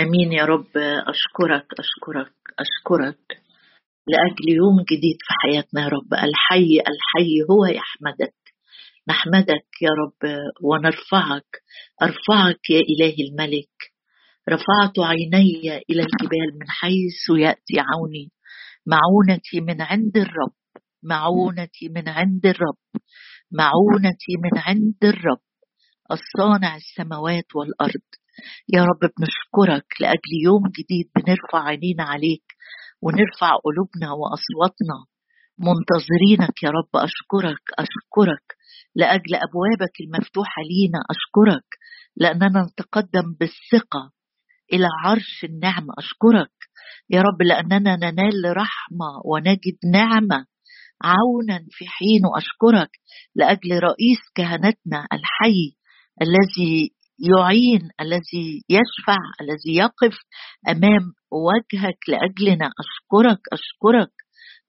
أمين يا رب أشكرك أشكرك أشكرك لأجل يوم جديد في حياتنا يا رب. الحي الحي هو يحمدك. نحمدك يا رب ونرفعك أرفعك يا إلهي الملك. رفعت عيني إلى الجبال من حيث يأتي عوني. معونتي من عند الرب معونتي من عند الرب معونتي من عند الرب. الصانع السماوات والأرض. يا رب بنشكرك لأجل يوم جديد بنرفع عينينا عليك ونرفع قلوبنا وأصواتنا. منتظرينك يا رب أشكرك أشكرك لأجل أبوابك المفتوحة لينا أشكرك لأننا نتقدم بالثقة إلى عرش النعمة أشكرك يا رب لأننا ننال رحمة ونجد نعمة عونا في حين أشكرك لأجل رئيس كهنتنا الحي الذي يعين الذي يشفع الذي يقف أمام وجهك لأجلنا. أشكرك أشكرك.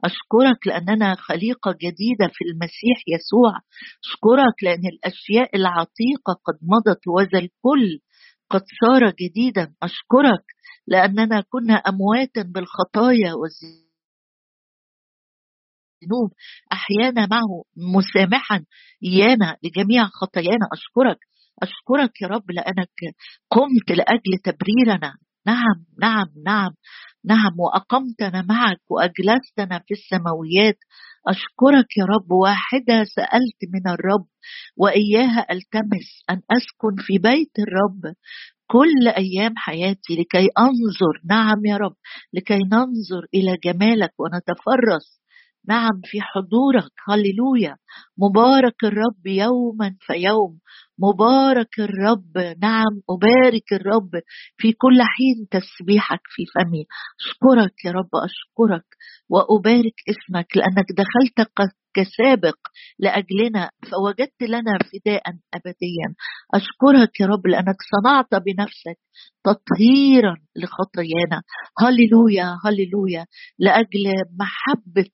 أشكرك لأننا خليقة جديدة في المسيح يسوع. أشكرك لأن الأشياء العتيقة قد مضت وذا الكل قد صار جديدا. أشكرك لأننا كنا امواتا بالخطايا والذنوب. أحيانا معه مسامحا. ايانا لجميع خطايانا. أشكرك أشكرك يا رب لأنك قمت لأجل تبريرنا. نعم نعم نعم نعم وأقمتنا معك وأجلستنا في السماويات. أشكرك يا رب واحدة سألت من الرب وإياها ألتمس أن أسكن في بيت الرب كل أيام حياتي لكي أنظر. نعم يا رب لكي ننظر إلى جمالك ونتفرس نعم في حضورك هللويا. مبارك الرب يوما فيوم مبارك الرب نعم أبارك الرب. في كل حين تسبيحك في فمي. أشكرك يا رب أشكرك. وأبارك اسمك لأنك دخلت كسابق لأجلنا فوجدت لنا فداء أبديا. أشكرك يا رب لأنك صنعت بنفسك تطهيرا لخطايانا. هللويا هللويا. لأجل محبة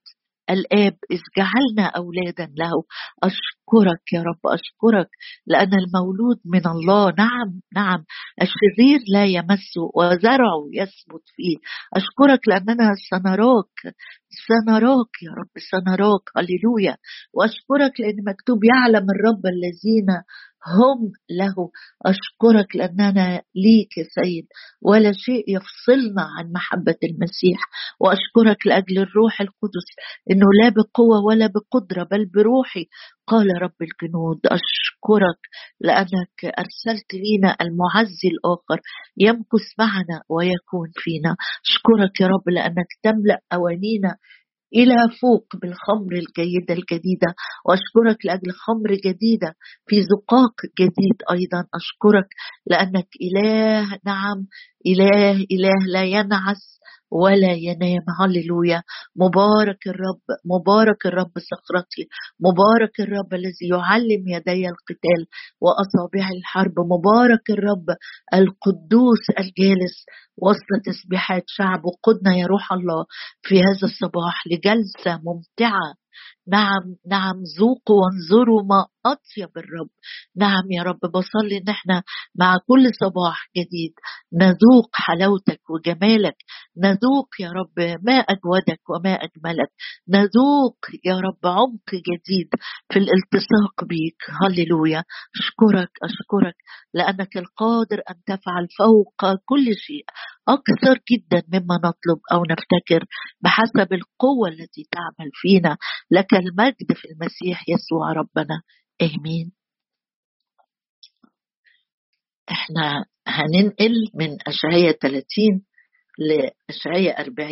الآب إذ جعلنا أولادا له. أشكرك يا رب أشكرك لأن المولود من الله. نعم نعم. الشرير لا يمسه وزرعه يثبت فيه. أشكرك لأننا سنراك سنراك يا رب سنراك. هللويا. وأشكرك لأن مكتوب يعلم الرب الذين هم له. أشكرك لأننا ليك يا سيد. ولا شيء يفصلنا عن محبة المسيح. وأشكرك لأجل الروح القدس. إنه لا بقوة ولا بقدرة بل بروحي. قال رب الجنود أشكرك لأنك أرسلت لينا المعزي الآخر يمكث معنا ويكون فينا. أشكرك يا رب لأنك تملأ أوانينا إلى فوق بالخمر الجيدة الجديدة. وأشكرك لأجل خمر جديدة في زقاق جديد أيضا. أشكرك لأنك إله نعم إله إله لا ينعس ولا ينام. هللويا. مبارك الرب مبارك الرب صخرتي. مبارك الرب الذي يعلم يدي القتال وأصابع الحرب. مبارك الرب القدوس الجالس وسط تسبيحات شعبه قدنا يا روح الله في هذا الصباح لجلسة ممتعة نعم نعم ذوقوا وانظروا ما أطيب الرب. نعم يا رب بصلي إن إحنا مع كل صباح جديد. نذوق حلاوتك وجمالك. نذوق يا رب ما أجودك وما أجملك. نذوق يا رب عمق جديد في الالتصاق بيك. هللويا. أشكرك أشكرك لأنك القادر أن تفعل فوق كل شيء. أكثر جدا مما نطلب أو نفتكر بحسب القوة التي تعمل فينا. لك المجد في المسيح يسوع ربنا. آمين. إحنا هننقل من اشعياء 30 لاشعياء 40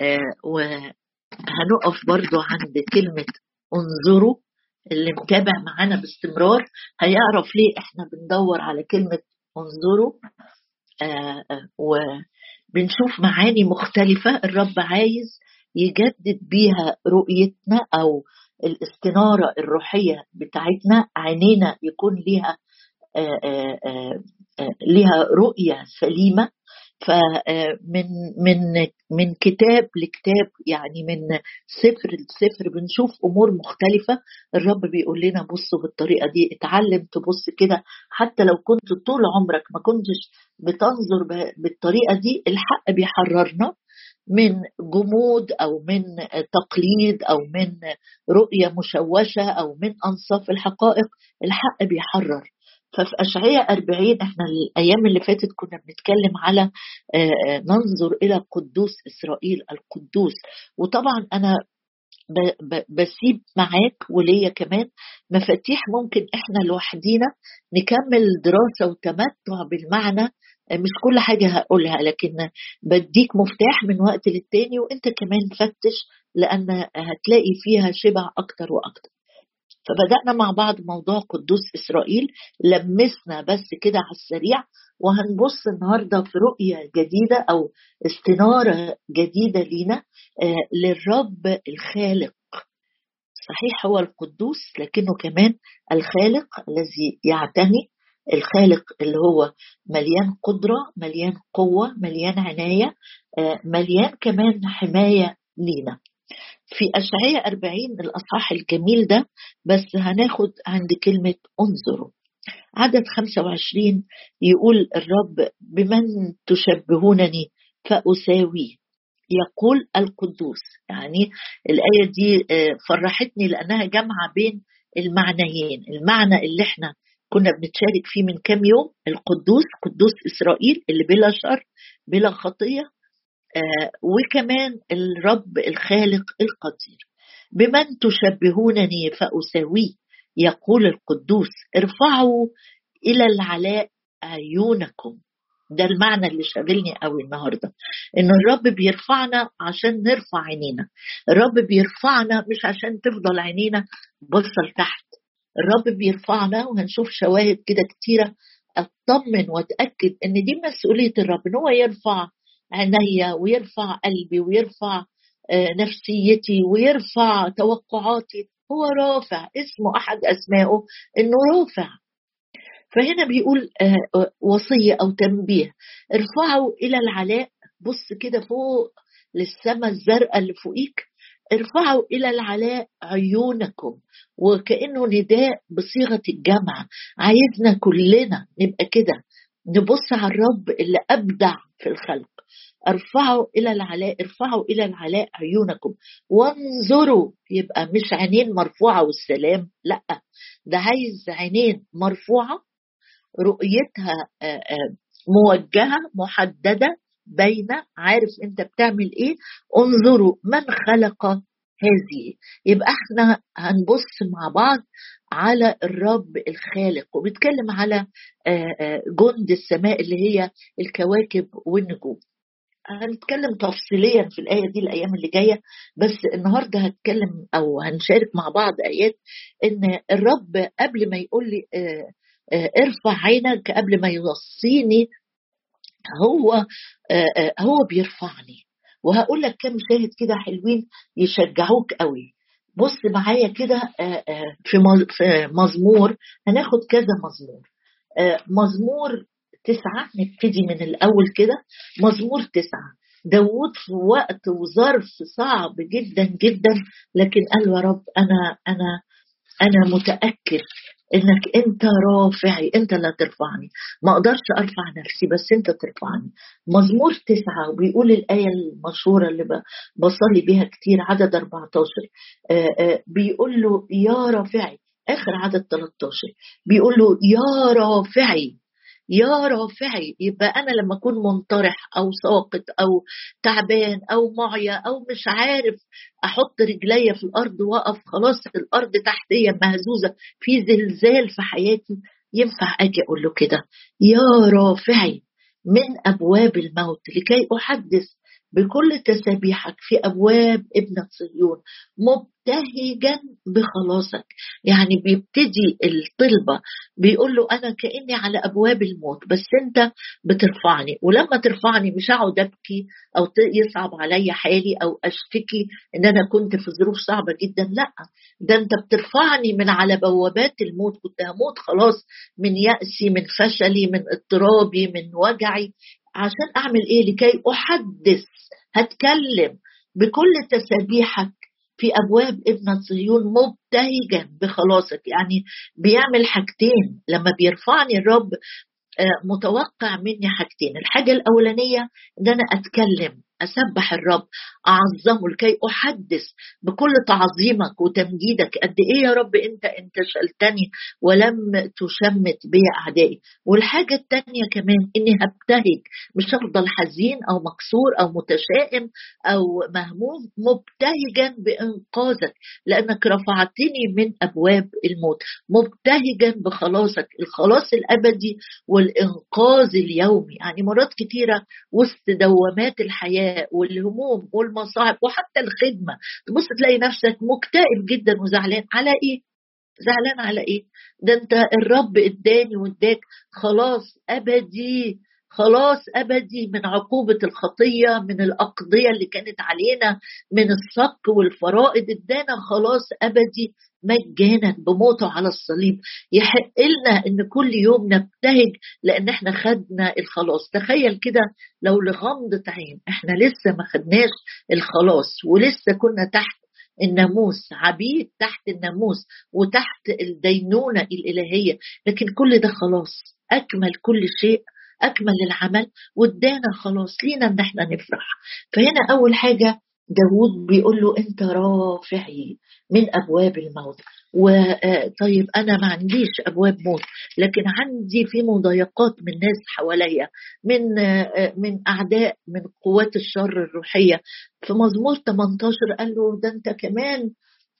آه وهنقف برضو عند كلمة انظروا. اللي متابع معانا باستمرار هيعرف ليه إحنا بندور على كلمة انظروا آه آه وبنشوف معاني مختلفة. الرب عايز يجدد بيها رؤيتنا أو الاستنارة الروحية بتاعتنا عينينا يكون ليها آآ آآ ليها رؤية سليمة. فمن من من كتاب لكتاب يعني من سفر لسفر بنشوف أمور مختلفة. الرب بيقول لنا بصوا بالطريقة دي اتعلم تبص كده. حتى لو كنت طول عمرك ما كنتش بتنظر بالطريقة دي الحق بيحررنا. من جمود أو من تقليد أو من رؤية مشوشة أو من أنصاف الحقائق الحق بيحرر. ففي أشعية 40 إحنا الأيام اللي فاتت كنا بنتكلم على ننظر إلى قدوس إسرائيل القدوس. وطبعا أنا بسيب معاك وليا كمان مفاتيح ممكن إحنا لوحدينا نكمل دراسة وتمتع بالمعنى مش كل حاجة هقولها لكن بديك مفتاح من وقت للتاني وانت كمان فتش لأن هتلاقي فيها شبع أكتر وأكتر. فبدأنا مع بعض موضوع قدوس إسرائيل لمسنا بس كده على السريع وهنبص النهارده في رؤية جديدة أو استنارة جديدة لينا آه للرب الخالق. صحيح هو القدوس لكنه كمان الخالق الذي يعتني. الخالق اللي هو مليان قدرة مليان قوة مليان عناية آه مليان كمان حماية لينا. في أشعية 40 الأصحاح الجميل ده بس هناخد عند كلمة انظروا. عدد 25 يقول الرب بمن تشبهونني؟ فأساويه. يقول القدوس. يعني الآية دي فرحتني لأنها جامعة بين المعنيين المعنى اللي إحنا كنا بنتشارك فيه من كام يوم القدوس قدوس إسرائيل اللي بلا شر بلا خطية آه وكمان الرب الخالق القدير. بمن تشبهونني فأساويه يقول القدوس ارفعوا إلى العلاء عيونكم ده المعنى اللي شاغلني قوي النهارده إن الرب بيرفعنا عشان نرفع عينينا. الرب بيرفعنا مش عشان تفضل عينينا بصه لتحت. الرب بيرفعنا وهنشوف شواهد كده كتيرة. أطمن وأتأكد إن دي مسؤولية الرب إن هو يرفع عينيا ويرفع قلبي ويرفع نفسيتي ويرفع توقعاتي. هو رافع اسمه أحد أسمائه إنه رافع. فهنا بيقول وصية أو تنبيه. ارفعوا إلى العلاء. بص كده فوق للسماء الزرقاء اللي فوقيك. ارفعوا إلى العلاء عيونكم وكأنه نداء بصيغة الجمع. عايزنا كلنا نبقى كده نبص على الرب اللي أبدع في الخلق. ارفعوا إلى العلاء ارفعوا إلى العلاء عيونكم. وانظروا يبقى مش عينين مرفوعة والسلام لأ ده عايز عينين مرفوعة رؤيتها موجهة محددة باينه عارف انت بتعمل إيه؟ انظروا من خلق هذه. يبقى إحنا هنبص مع بعض على الرب الخالق وبيتكلم على جند السماء اللي هي الكواكب والنجوم. هنتكلم تفصيليا في الآية دي الأيام اللي جاية بس النهاردة هتكلم أو هنشارك مع بعض آيات إن الرب قبل ما يقول لي ارفع عينك قبل ما يوصيني هو هو بيرفعني. وهقول لك كام شاهد كده حلوين يشجعوك قوي. بص معايا كده في مزمور. هناخد كذا مزمور. مزمور تسعة نبتدي من الأول كده. مزمور تسعة. داود في وقت وظرف صعب جدا جدا لكن قال يا رب أنا أنا أنا متأكد إنك أنت رافعي أنت اللي ترفعني. ما أقدرش أرفع نفسي بس أنت ترفعني. مزمور تسعة وبيقول الآية المشهورة اللي بصلي بيها كتير عدد 14 آآ آآ بيقول له يا رافعي آخر عدد 13 بيقول له يا رافعي. يا رافعي يبقى أنا لما أكون منطرح أو ساقط أو تعبان أو معيا أو مش عارف أحط رجليا في الأرض وأقف خلاص الأرض تحتيا مهزوزة في زلزال في حياتي ينفع آجي أقول له كده. يا رافعي من أبواب الموت لكي أحدث بكل تسابيحك في أبواب ابنه صهيون مبتهجا بخلاصك. يعني بيبتدي الطلبة بيقول له أنا كأني على أبواب الموت بس أنت بترفعني. ولما ترفعني مش هقعد أبكي أو يصعب عليا حالي أو أشتكي إن أنا كنت في ظروف صعبة جدا. لأ ده أنت بترفعني من على بوابات الموت. كنت هموت خلاص من يأسي من فشلي من اضطرابي من وجعي. عشان أعمل إيه؟ لكي أحدث هتكلم بكل تسابيحك في أبواب ابن صهيون مبتهجا بخلاصك. يعني بيعمل حاجتين. لما بيرفعني الرب آه، متوقع مني حاجتين. الحاجة الأولانية إن أنا أتكلم. أسبح الرب أعظمه لكي أحدث بكل تعظيمك وتمجيدك. قد إيه يا رب أنت انت شلتني ولم تشمت بي أعدائي. والحاجة الثانية كمان إني هبتهج مش هفضل حزين أو مكسور أو متشائم أو مهموم مبتهجا بإنقاذك لأنك رفعتني من أبواب الموت. مبتهجا بخلاصك الخلاص الأبدي والإنقاذ اليومي. يعني مرات كثيره وسط دوامات والهموم والمصاعب وحتى الخدمة. تبص تلاقي نفسك مكتئب جدا وزعلان. على إيه؟ زعلان على إيه؟ ده أنت الرب إداني وإداك. خلاص أبدي. خلاص أبدي من عقوبة الخطية من الأقضية اللي كانت علينا من الصك والفرائض. إدانا خلاص أبدي. مجانا بموته على الصليب. يحق لنا إن كل يوم نبتهج لأن إحنا خدنا الخلاص. تخيل كده لو لغمضة عين إحنا لسه ما خدناش الخلاص ولسه كنا تحت الناموس عبيد تحت الناموس وتحت الدينونة الإلهية. لكن كل ده خلاص. أكمل كل شيء أكمل العمل وادانا خلاص. لينا إن إحنا نفرح. فهنا أول حاجة داود بيقول له أنت رافعي من أبواب الموت. وطيب آه، أنا ما عنديش أبواب موت لكن عندي في مضايقات من ناس حواليا من آه، من أعداء من قوات الشر الروحية. في مزمور 18 قال له ده أنت كمان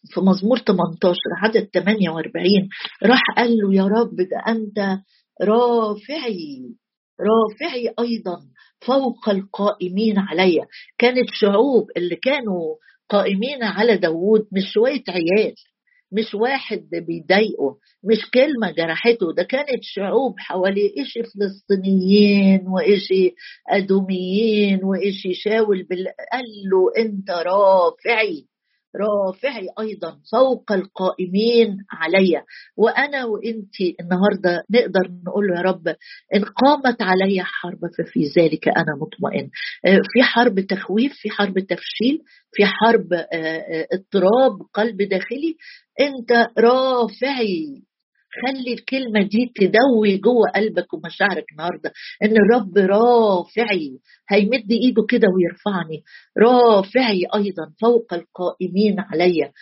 في مزمور 18 عدد 48 راح قال له يا رب ده أنت رافعي رافعي أيضا. فوق القائمين علي كانت شعوب اللي كانوا قائمين على داوود مش شوية عيال مش واحد بيضايقه مش كلمة جرحته. ده كانت شعوب حوالي إشي فلسطينيين وإشي أدوميين وإشي شاول بال... قال له أنت رافعي. رافعي أيضا فوق القائمين علي وأنا وأنت النهارده نقدر نقول له يا رب إن قامت علي حرب ففي ذلك أنا مطمئن. آه، في حرب تخويف في حرب تفشيل في حرب آه، آه، اضطراب قلب داخلي. أنت رافعي. خلي الكلمة دي تدوي جوه قلبك ومشاعرك النهاردة. إن الرب رافعي هيمد إيده كده ويرفعني. رافعي أيضا فوق القائمين عليا.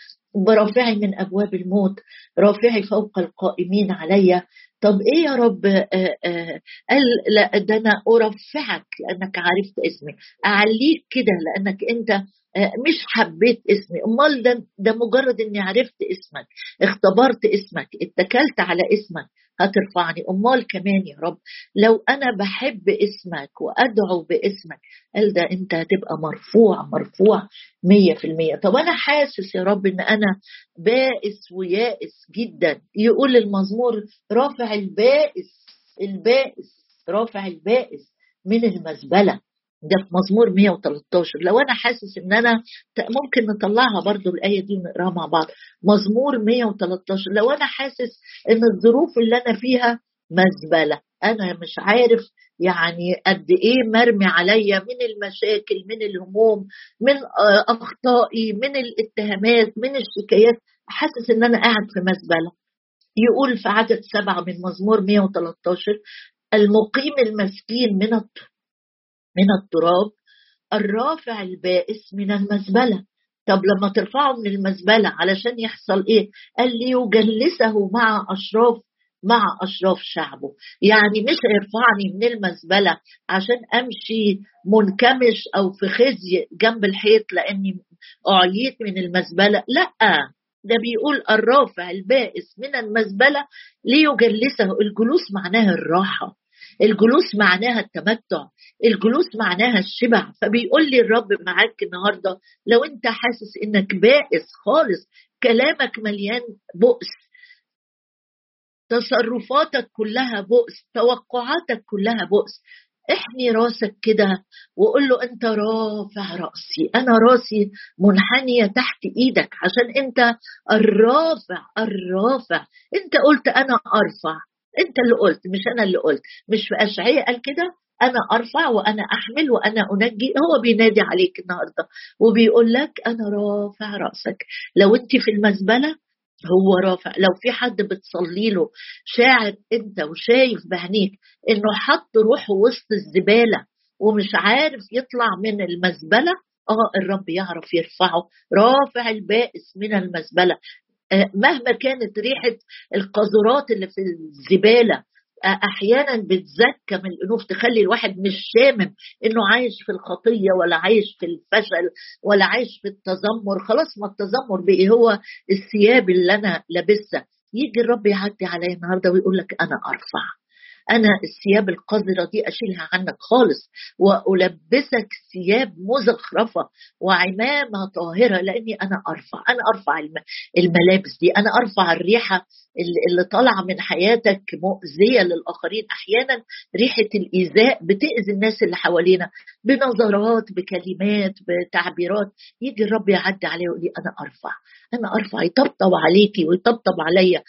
برافعي من أبواب الموت. رافعي فوق القائمين عليا. طب إيه يا رب؟ آه، آه، قال لا ده أنا أرفعك لأنك عرفت اسمي. أعليك كده لأنك أنت آه، مش حبيت اسمي. أمال ده ده مجرد إني عرفت اسمك اختبرت اسمك اتكلت على اسمك. هترفعني أمال كمان يا رب. لو أنا بحب اسمك وأدعو باسمك قال ده أنت هتبقى مرفوع مرفوع مية في المية. طب أنا حاسس يا رب إن أنا بائس ويائس جدا. يقول المزمور رافع البائس البائس رافع البائس من المزبلة. ده في مزمور 113 لو أنا حاسس إن أنا ممكن نطلعها برضو الآية دي ونقراها مع بعض. مزمور 113 لو أنا حاسس إن الظروف اللي أنا فيها مزبلة أنا مش عارف يعني قد إيه مرمي عليا من المشاكل من الهموم من أخطائي من الاتهامات من الشكايات. حاسس إن أنا قاعد في مزبلة. يقول في عدد سبعة من مزمور 113 المقيم المسكين من من التراب الرافع البائس من المزبلة. طب لما ترفعه من المزبلة علشان يحصل إيه؟ قال ليجلسه مع أشراف مع أشراف شعبه. يعني مش هيرفعني من المزبلة عشان أمشي منكمش أو في خزي جنب الحيط لأني اعيت من المزبلة. لأ ده بيقول الرافع البائس من المزبلة ليجلسه. الجلوس معناها الراحة. الجلوس معناها التمتع الجلوس معناها الشبع. فبيقول لي الرب معاك النهارده لو انت حاسس انك بائس خالص كلامك مليان بؤس تصرفاتك كلها بؤس توقعاتك كلها بؤس. احني راسك كده وقول له انت رافع راسي أنا راسي منحنية تحت إيدك عشان انت الرافع الرافع. انت قلت أنا ارفع انت اللي قلت مش أنا اللي قلت. مش في اشعياء قال كده؟ أنا أرفع وأنا أحمل وأنا أنجي. هو بينادي عليك النهارده وبيقول لك أنا رافع رأسك. لو أنت في المزبله هو رافع. لو في حد بتصلي له شاعر أنت وشايف بعينيك إنه حط روحه وسط الزبالة ومش عارف يطلع من المزبله آه الرب يعرف يرفعه. رافع البائس من المزبله مهما كانت ريحة القاذورات اللي في الزبالة أحيانا بتزكى من الأنوف تخلي الواحد مش شامم إنه عايش في الخطية ولا عايش في الفشل ولا عايش في التذمر. خلاص ما التذمر بقي هو الثياب اللي أنا لابسها. يجي الرب يعدي عليا النهارده ويقول لك أنا أرفع. أنا الثياب القذرة دي أشيلها عنك خالص وألبسك ثياب مزخرفة وعمامة طاهرة لأني أنا أرفع أنا أرفع الملابس دي أنا أرفع الريحة اللي طالعة من حياتك مؤذية للآخرين. أحيانا ريحة الإيذاء بتأذي الناس اللي حوالينا بنظرات بكلمات بتعبيرات. يجي الرب يعدي عليا ويقول لي أنا أرفع أنا أرفع يطبطب عليكي ويطبطب عليا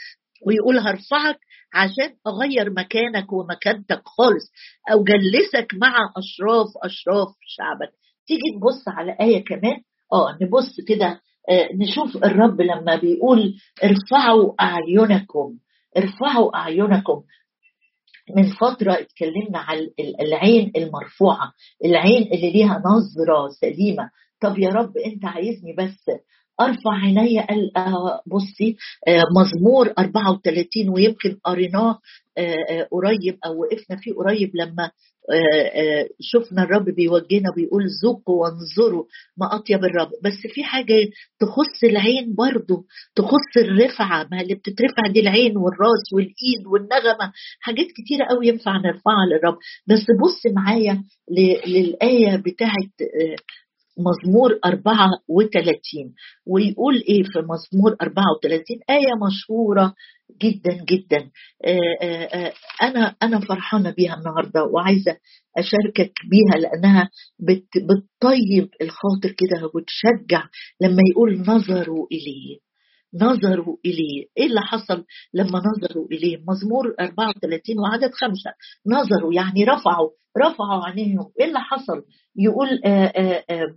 ويقول هرفعك عشان اغير مكانك ومكانتك خالص أو جلسك مع أشراف أشراف شعبك. تيجي نبص على آية كمان؟ آه نبص كده آه نشوف الرب لما بيقول ارفعوا أعينكم ارفعوا أعينكم. من فترة اتكلمنا على العين المرفوعة العين اللي ليها نظرة سليمة. طب يا رب أنت عايزني بس أرفع عيني قال بصي آه، مزمور 34 ويمكن قريناه آه، قريب أو وقفنا فيه قريب لما آه، شفنا الرب بيوجهنا بيقول ذوقوا وانظروا ما أطيب الرب. بس في حاجة تخص العين برضه تخص الرفعة ما اللي بتترفع دي العين والراس والإيد والنغمة حاجات كتيرة قوي ينفع نرفعها للرب. بس بص معايا للآية بتاعت مزمور 34 ويقول إيه في مزمور 34 آية مشهورة جدا جدا. آه، آه، آه، أنا أنا فرحانة بيها النهارده وعايزة أشاركك بيها لأنها بتطيب الخاطر كده وتشجع لما يقول نظروا إليه. نظروا إليه. إيه اللي حصل لما نظروا إليه؟ مزمور 34 وعدد خمسة. نظروا يعني رفعوا رفعوا عينيهم إيه اللي حصل؟ يقول آآ آآ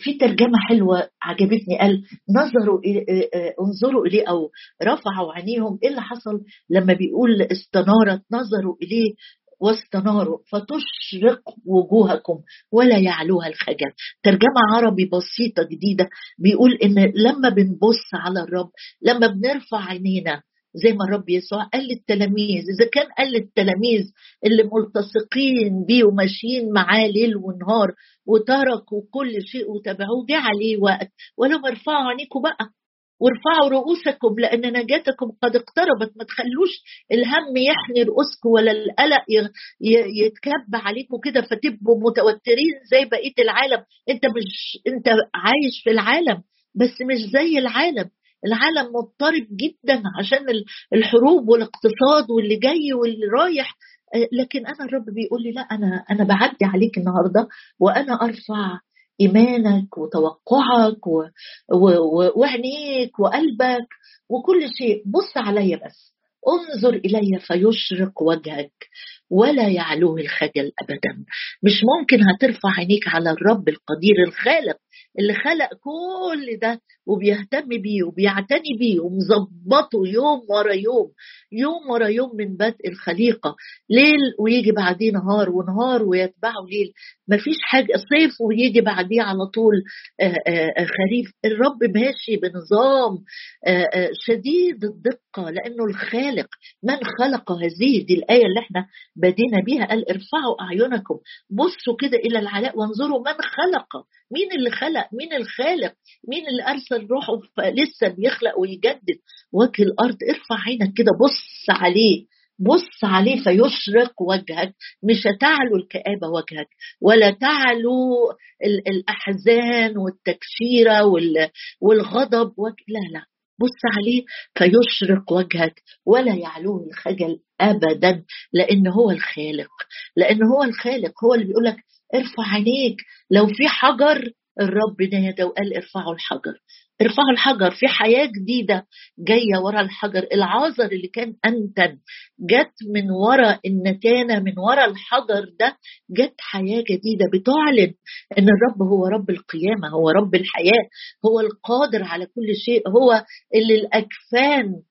في ترجمة حلوة عجبتني. قال نظروا آه، آه، انظروا إليه أو رفعوا عينيهم. إيه اللي حصل؟ لما بيقول استنارت نظروا إليه واستناروا. فتشرق وجوهكم ولا يعلوها الخجل. ترجمة عربي بسيطة جديدة. بيقول إن لما بنبص على الرب لما بنرفع عينينا زي ما الرب يسوع قال للتلاميذ إذا كان قال للتلاميذ اللي ملتصقين بيه وماشيين معاه ليل ونهار وتركوا كل شيء وتبعوه جه عليه وقت. ولما ارفعوا عينيكم بقى وارفعوا رؤوسكم لأن نجاتكم قد اقتربت. ما تخلوش الهم يحني رؤوسكم ولا القلق يتكب عليكم كده فتبقوا متوترين زي بقية العالم. أنت مش أنت عايش في العالم بس مش زي العالم. العالم مضطرب جدا عشان الحروب والاقتصاد واللي جاي واللي رايح. آه، لكن أنا الرب بيقول لي لا أنا أنا بعدي عليك النهارده وأنا أرفع إيمانك وتوقعك وعينيك وقلبك وكل شيء. بص عليا بس انظر إلي فيشرق وجهك ولا يعلوه الخجل ابدا. مش ممكن هترفع عينيك على الرب القدير الخالق اللي خلق كل ده وبيهتم بيه وبيعتني بيه ومظبطه يوم ورا يوم يوم ورا يوم من بدء الخليقة. ليل ويجي بعديه نهار ونهار ويتبعه ليل. مفيش حاجة صيف ويجي بعديه على طول آه، آه، آه، خريف. الرب ماشي بنظام شديد الدقة لأنه الخالق من خلق هذه دي الآية اللي إحنا بدينا بيها. قال ارفعوا أعينكم. بصوا كده إلى العلاء وانظروا من خلق. مين اللي خلق؟ مين الخالق؟ مين اللي أرسل روحه لسه بيخلق ويجدد؟ وجه الأرض ارفع عينك كده بص عليه بص عليه فيشرق وجهك مش هتعلو الكآبة وجهك ولا تعلو الأحزان والتكشيرة والغضب وجه لا لا بص عليه فيشرق وجهك ولا يعلوه الخجل ابدا لأن هو الخالق لأن هو الخالق هو اللي بيقول لك ارفع عينيك لو في حجر الرب نادى وقال ارفعوا الحجر. ارفعوا الحجر في حياة جديدة جاية ورا الحجر. العازر اللي كان أنتن جت من ورا النتانة من ورا الحجر ده جت حياة جديدة. بتعلن أن الرب هو رب القيامة هو رب الحياة هو القادر على كل شيء هو اللي الأكفان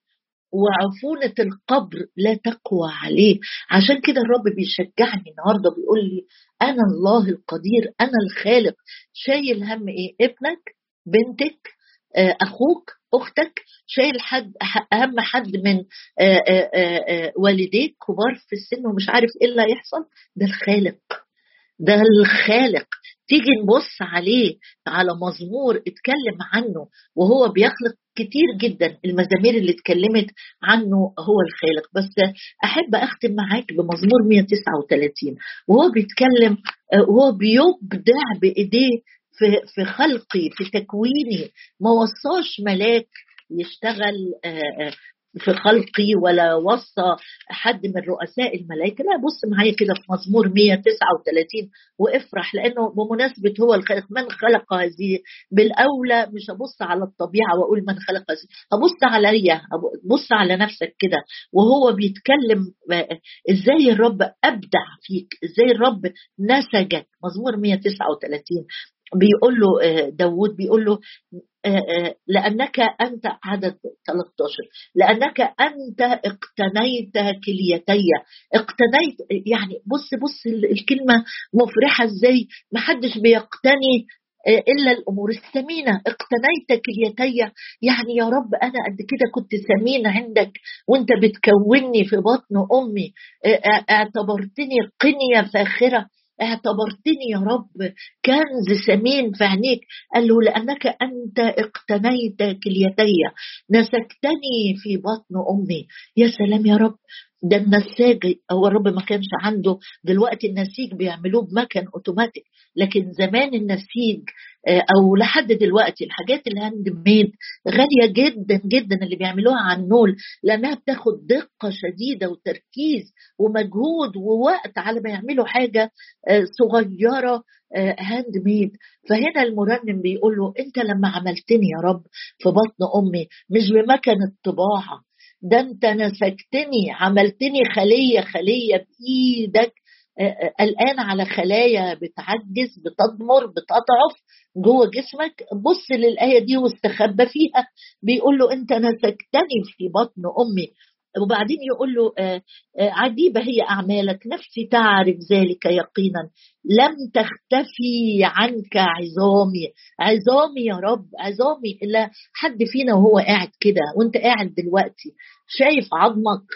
وعفونة القبر لا تقوى عليه. عشان كده الرب بيشجعني النهاردة بيقول لي أنا الله القدير أنا الخالق. شايل هم إيه؟ ابنك بنتك آه، أخوك أختك. شايل حد أهم حد من آه، آه، والديك كبار في السن ومش عارف إيه اللي هيحصل. ده الخالق. ده الخالق. تيجي نبص عليه على مزمور اتكلم عنه وهو بيخلق كتير جدا. المزامير اللي اتكلمت عنه هو الخالق. بس أحب أختم معاك بمزمور 139 وهو بيتكلم وهو بيبدع بإيديه في في خلقي في تكويني. ما وصاش ملاك يشتغل في خلقي ولا وصى حد من رؤساء الملائكة. لا بص معايا كده في مزمور 139 وافرح لأنه بمناسبة هو الخالق من خلق هذه؟ بالأولى مش هبص على الطبيعة وأقول من خلق هذه هبص عليا بص على نفسك كده وهو بيتكلم إزاي الرب أبدع فيك إزاي الرب نسجك. مزمور 139 بيقول له آه، داود بيقول له آه، آه، لأنك أنت عدد 13 لأنك أنت اقتنيت كليتي. اقتنيت يعني بص بص الكلمة مفرحة إزاي؟ محدش بيقتني إلا الأمور الثمينة. اقتنيت كليتي. يعني يا رب أنا قد كده كنت ثمين عندك وأنت بتكوني في بطن أمي. اعتبرتني قنية فاخرة. اعتبرتني يا رب كنز ثمين في عينيك. قال له لأنك أنت اقتنيت كليتي نسكتني في بطن أمي. يا سلام يا رب. ده النساج هو الرب ما كانش عنده. دلوقتي النسيج بيعملوه بمكن أوتوماتيك. لكن زمان النسيج آه، أو لحد دلوقتي الحاجات ال handmade غالية جدا جدا اللي بيعملوها على النول. لأنها بتاخد دقة شديدة وتركيز ومجهود ووقت على ما يعملوا حاجة آه، صغيرة hand آه، made فهنا المرنم بيقول له أنت لما عملتني يا رب في بطن أمي مش بمكن الطباعة ده انت نسجتني عملتني خلية خلية بإيدك. الآن على خلايا بتعجز بتضمر بتضعف جوه جسمك. بص للآية دي واستخبى فيها. بيقول له انت نسجتني في بطن أمي. وبعدين يقول له آه، آه، عجيبة هي أعمالك. نفسي تعرف ذلك يقينا. لم تختفي عنك عظامي. عظامي يا رب عظامي. إلا حد فينا وهو قاعد كده وانت قاعد دلوقتي شايف عظمك؟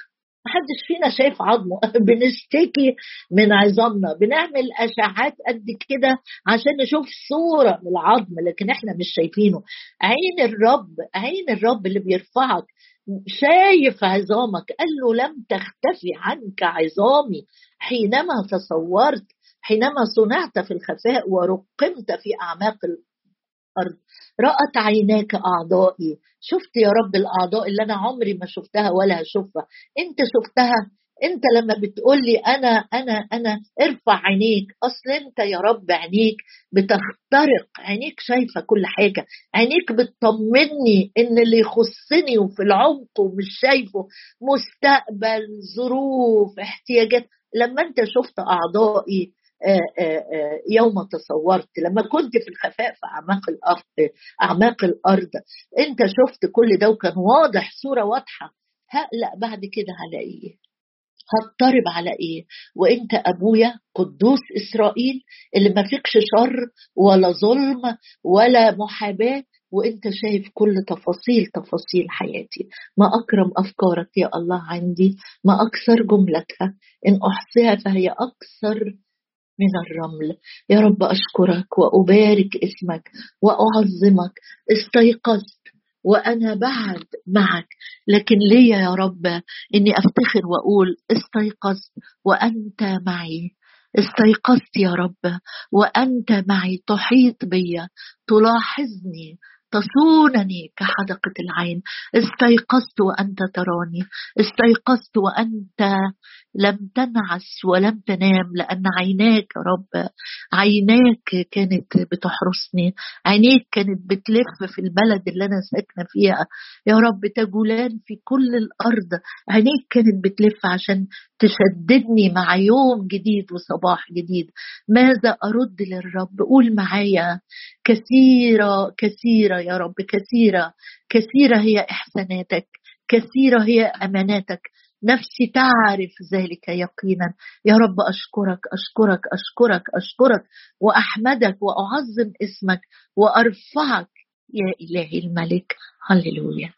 محدش فينا شايف عظمه. بنشتكي من عظامنا. بنعمل أشعات قد كده عشان نشوف صورة للعظم لكن إحنا مش شايفينه. عين الرب عين الرب اللي بيرفعك شايف عظامك. قال له لم تختفي عنك عظامي حينما تصورت حينما صنعت في الخفاء ورقمت في أعماق الأرض رأت عيناك أعضائي. شفت يا رب الأعضاء اللي أنا عمري ما شفتها ولا هشوفها. أنت شفتها؟ أنت لما بتقول لي أنا أنا أنا ارفع عينيك. أصل أنت يا رب عينيك بتخترق. عينيك شايفة كل حاجة. عينيك بتطمني إن اللي يخصني وفي العمق ومش شايفه مستقبل ظروف احتياجات. لما أنت شفت أعضائي يوم تصورت لما كنت في الخفاء في أعماق الأرض أعماق الأرض. أنت شفت كل ده وكان واضح صورة واضحة. هقلق بعد كده على إيه؟ هضطرب على إيه؟ وأنت أبويا قدوس إسرائيل اللي ما فيكش شر ولا ظلم ولا محاباة وأنت شايف كل تفاصيل تفاصيل حياتي. ما أكرم أفكارك يا الله عندي ما أكثر جملتها. إن أحصيها فهي أكثر من الرمل. يا رب أشكرك وأبارك اسمك وأعظمك. استيقظت وأنا بعد معك. لكن لي يا رب إني أفتخر وأقول استيقظت وأنت معي. استيقظت يا رب وأنت معي. تحيط بي. تلاحظني. تصونني كحدقة العين. استيقظت وأنت تراني. استيقظت وأنت لم تنعس ولم تنام لأن عيناك يا رب عيناك كانت بتحرسني عينيك كانت بتلف في البلد اللي أنا ساكنة فيها. يا رب تجولان في كل الأرض عينيك كانت بتلف عشان تشددني مع يوم جديد وصباح جديد. ماذا أرد للرب؟ قول معايا. كثيرة كثيرة يا رب كثيرة كثيرة هي إحساناتك كثيرة هي أماناتك نفسي تعرف ذلك يقينا. يا رب أشكرك أشكرك أشكرك أشكرك وأحمدك وأعظم اسمك وأرفعك يا إلهي الملك. هللويا.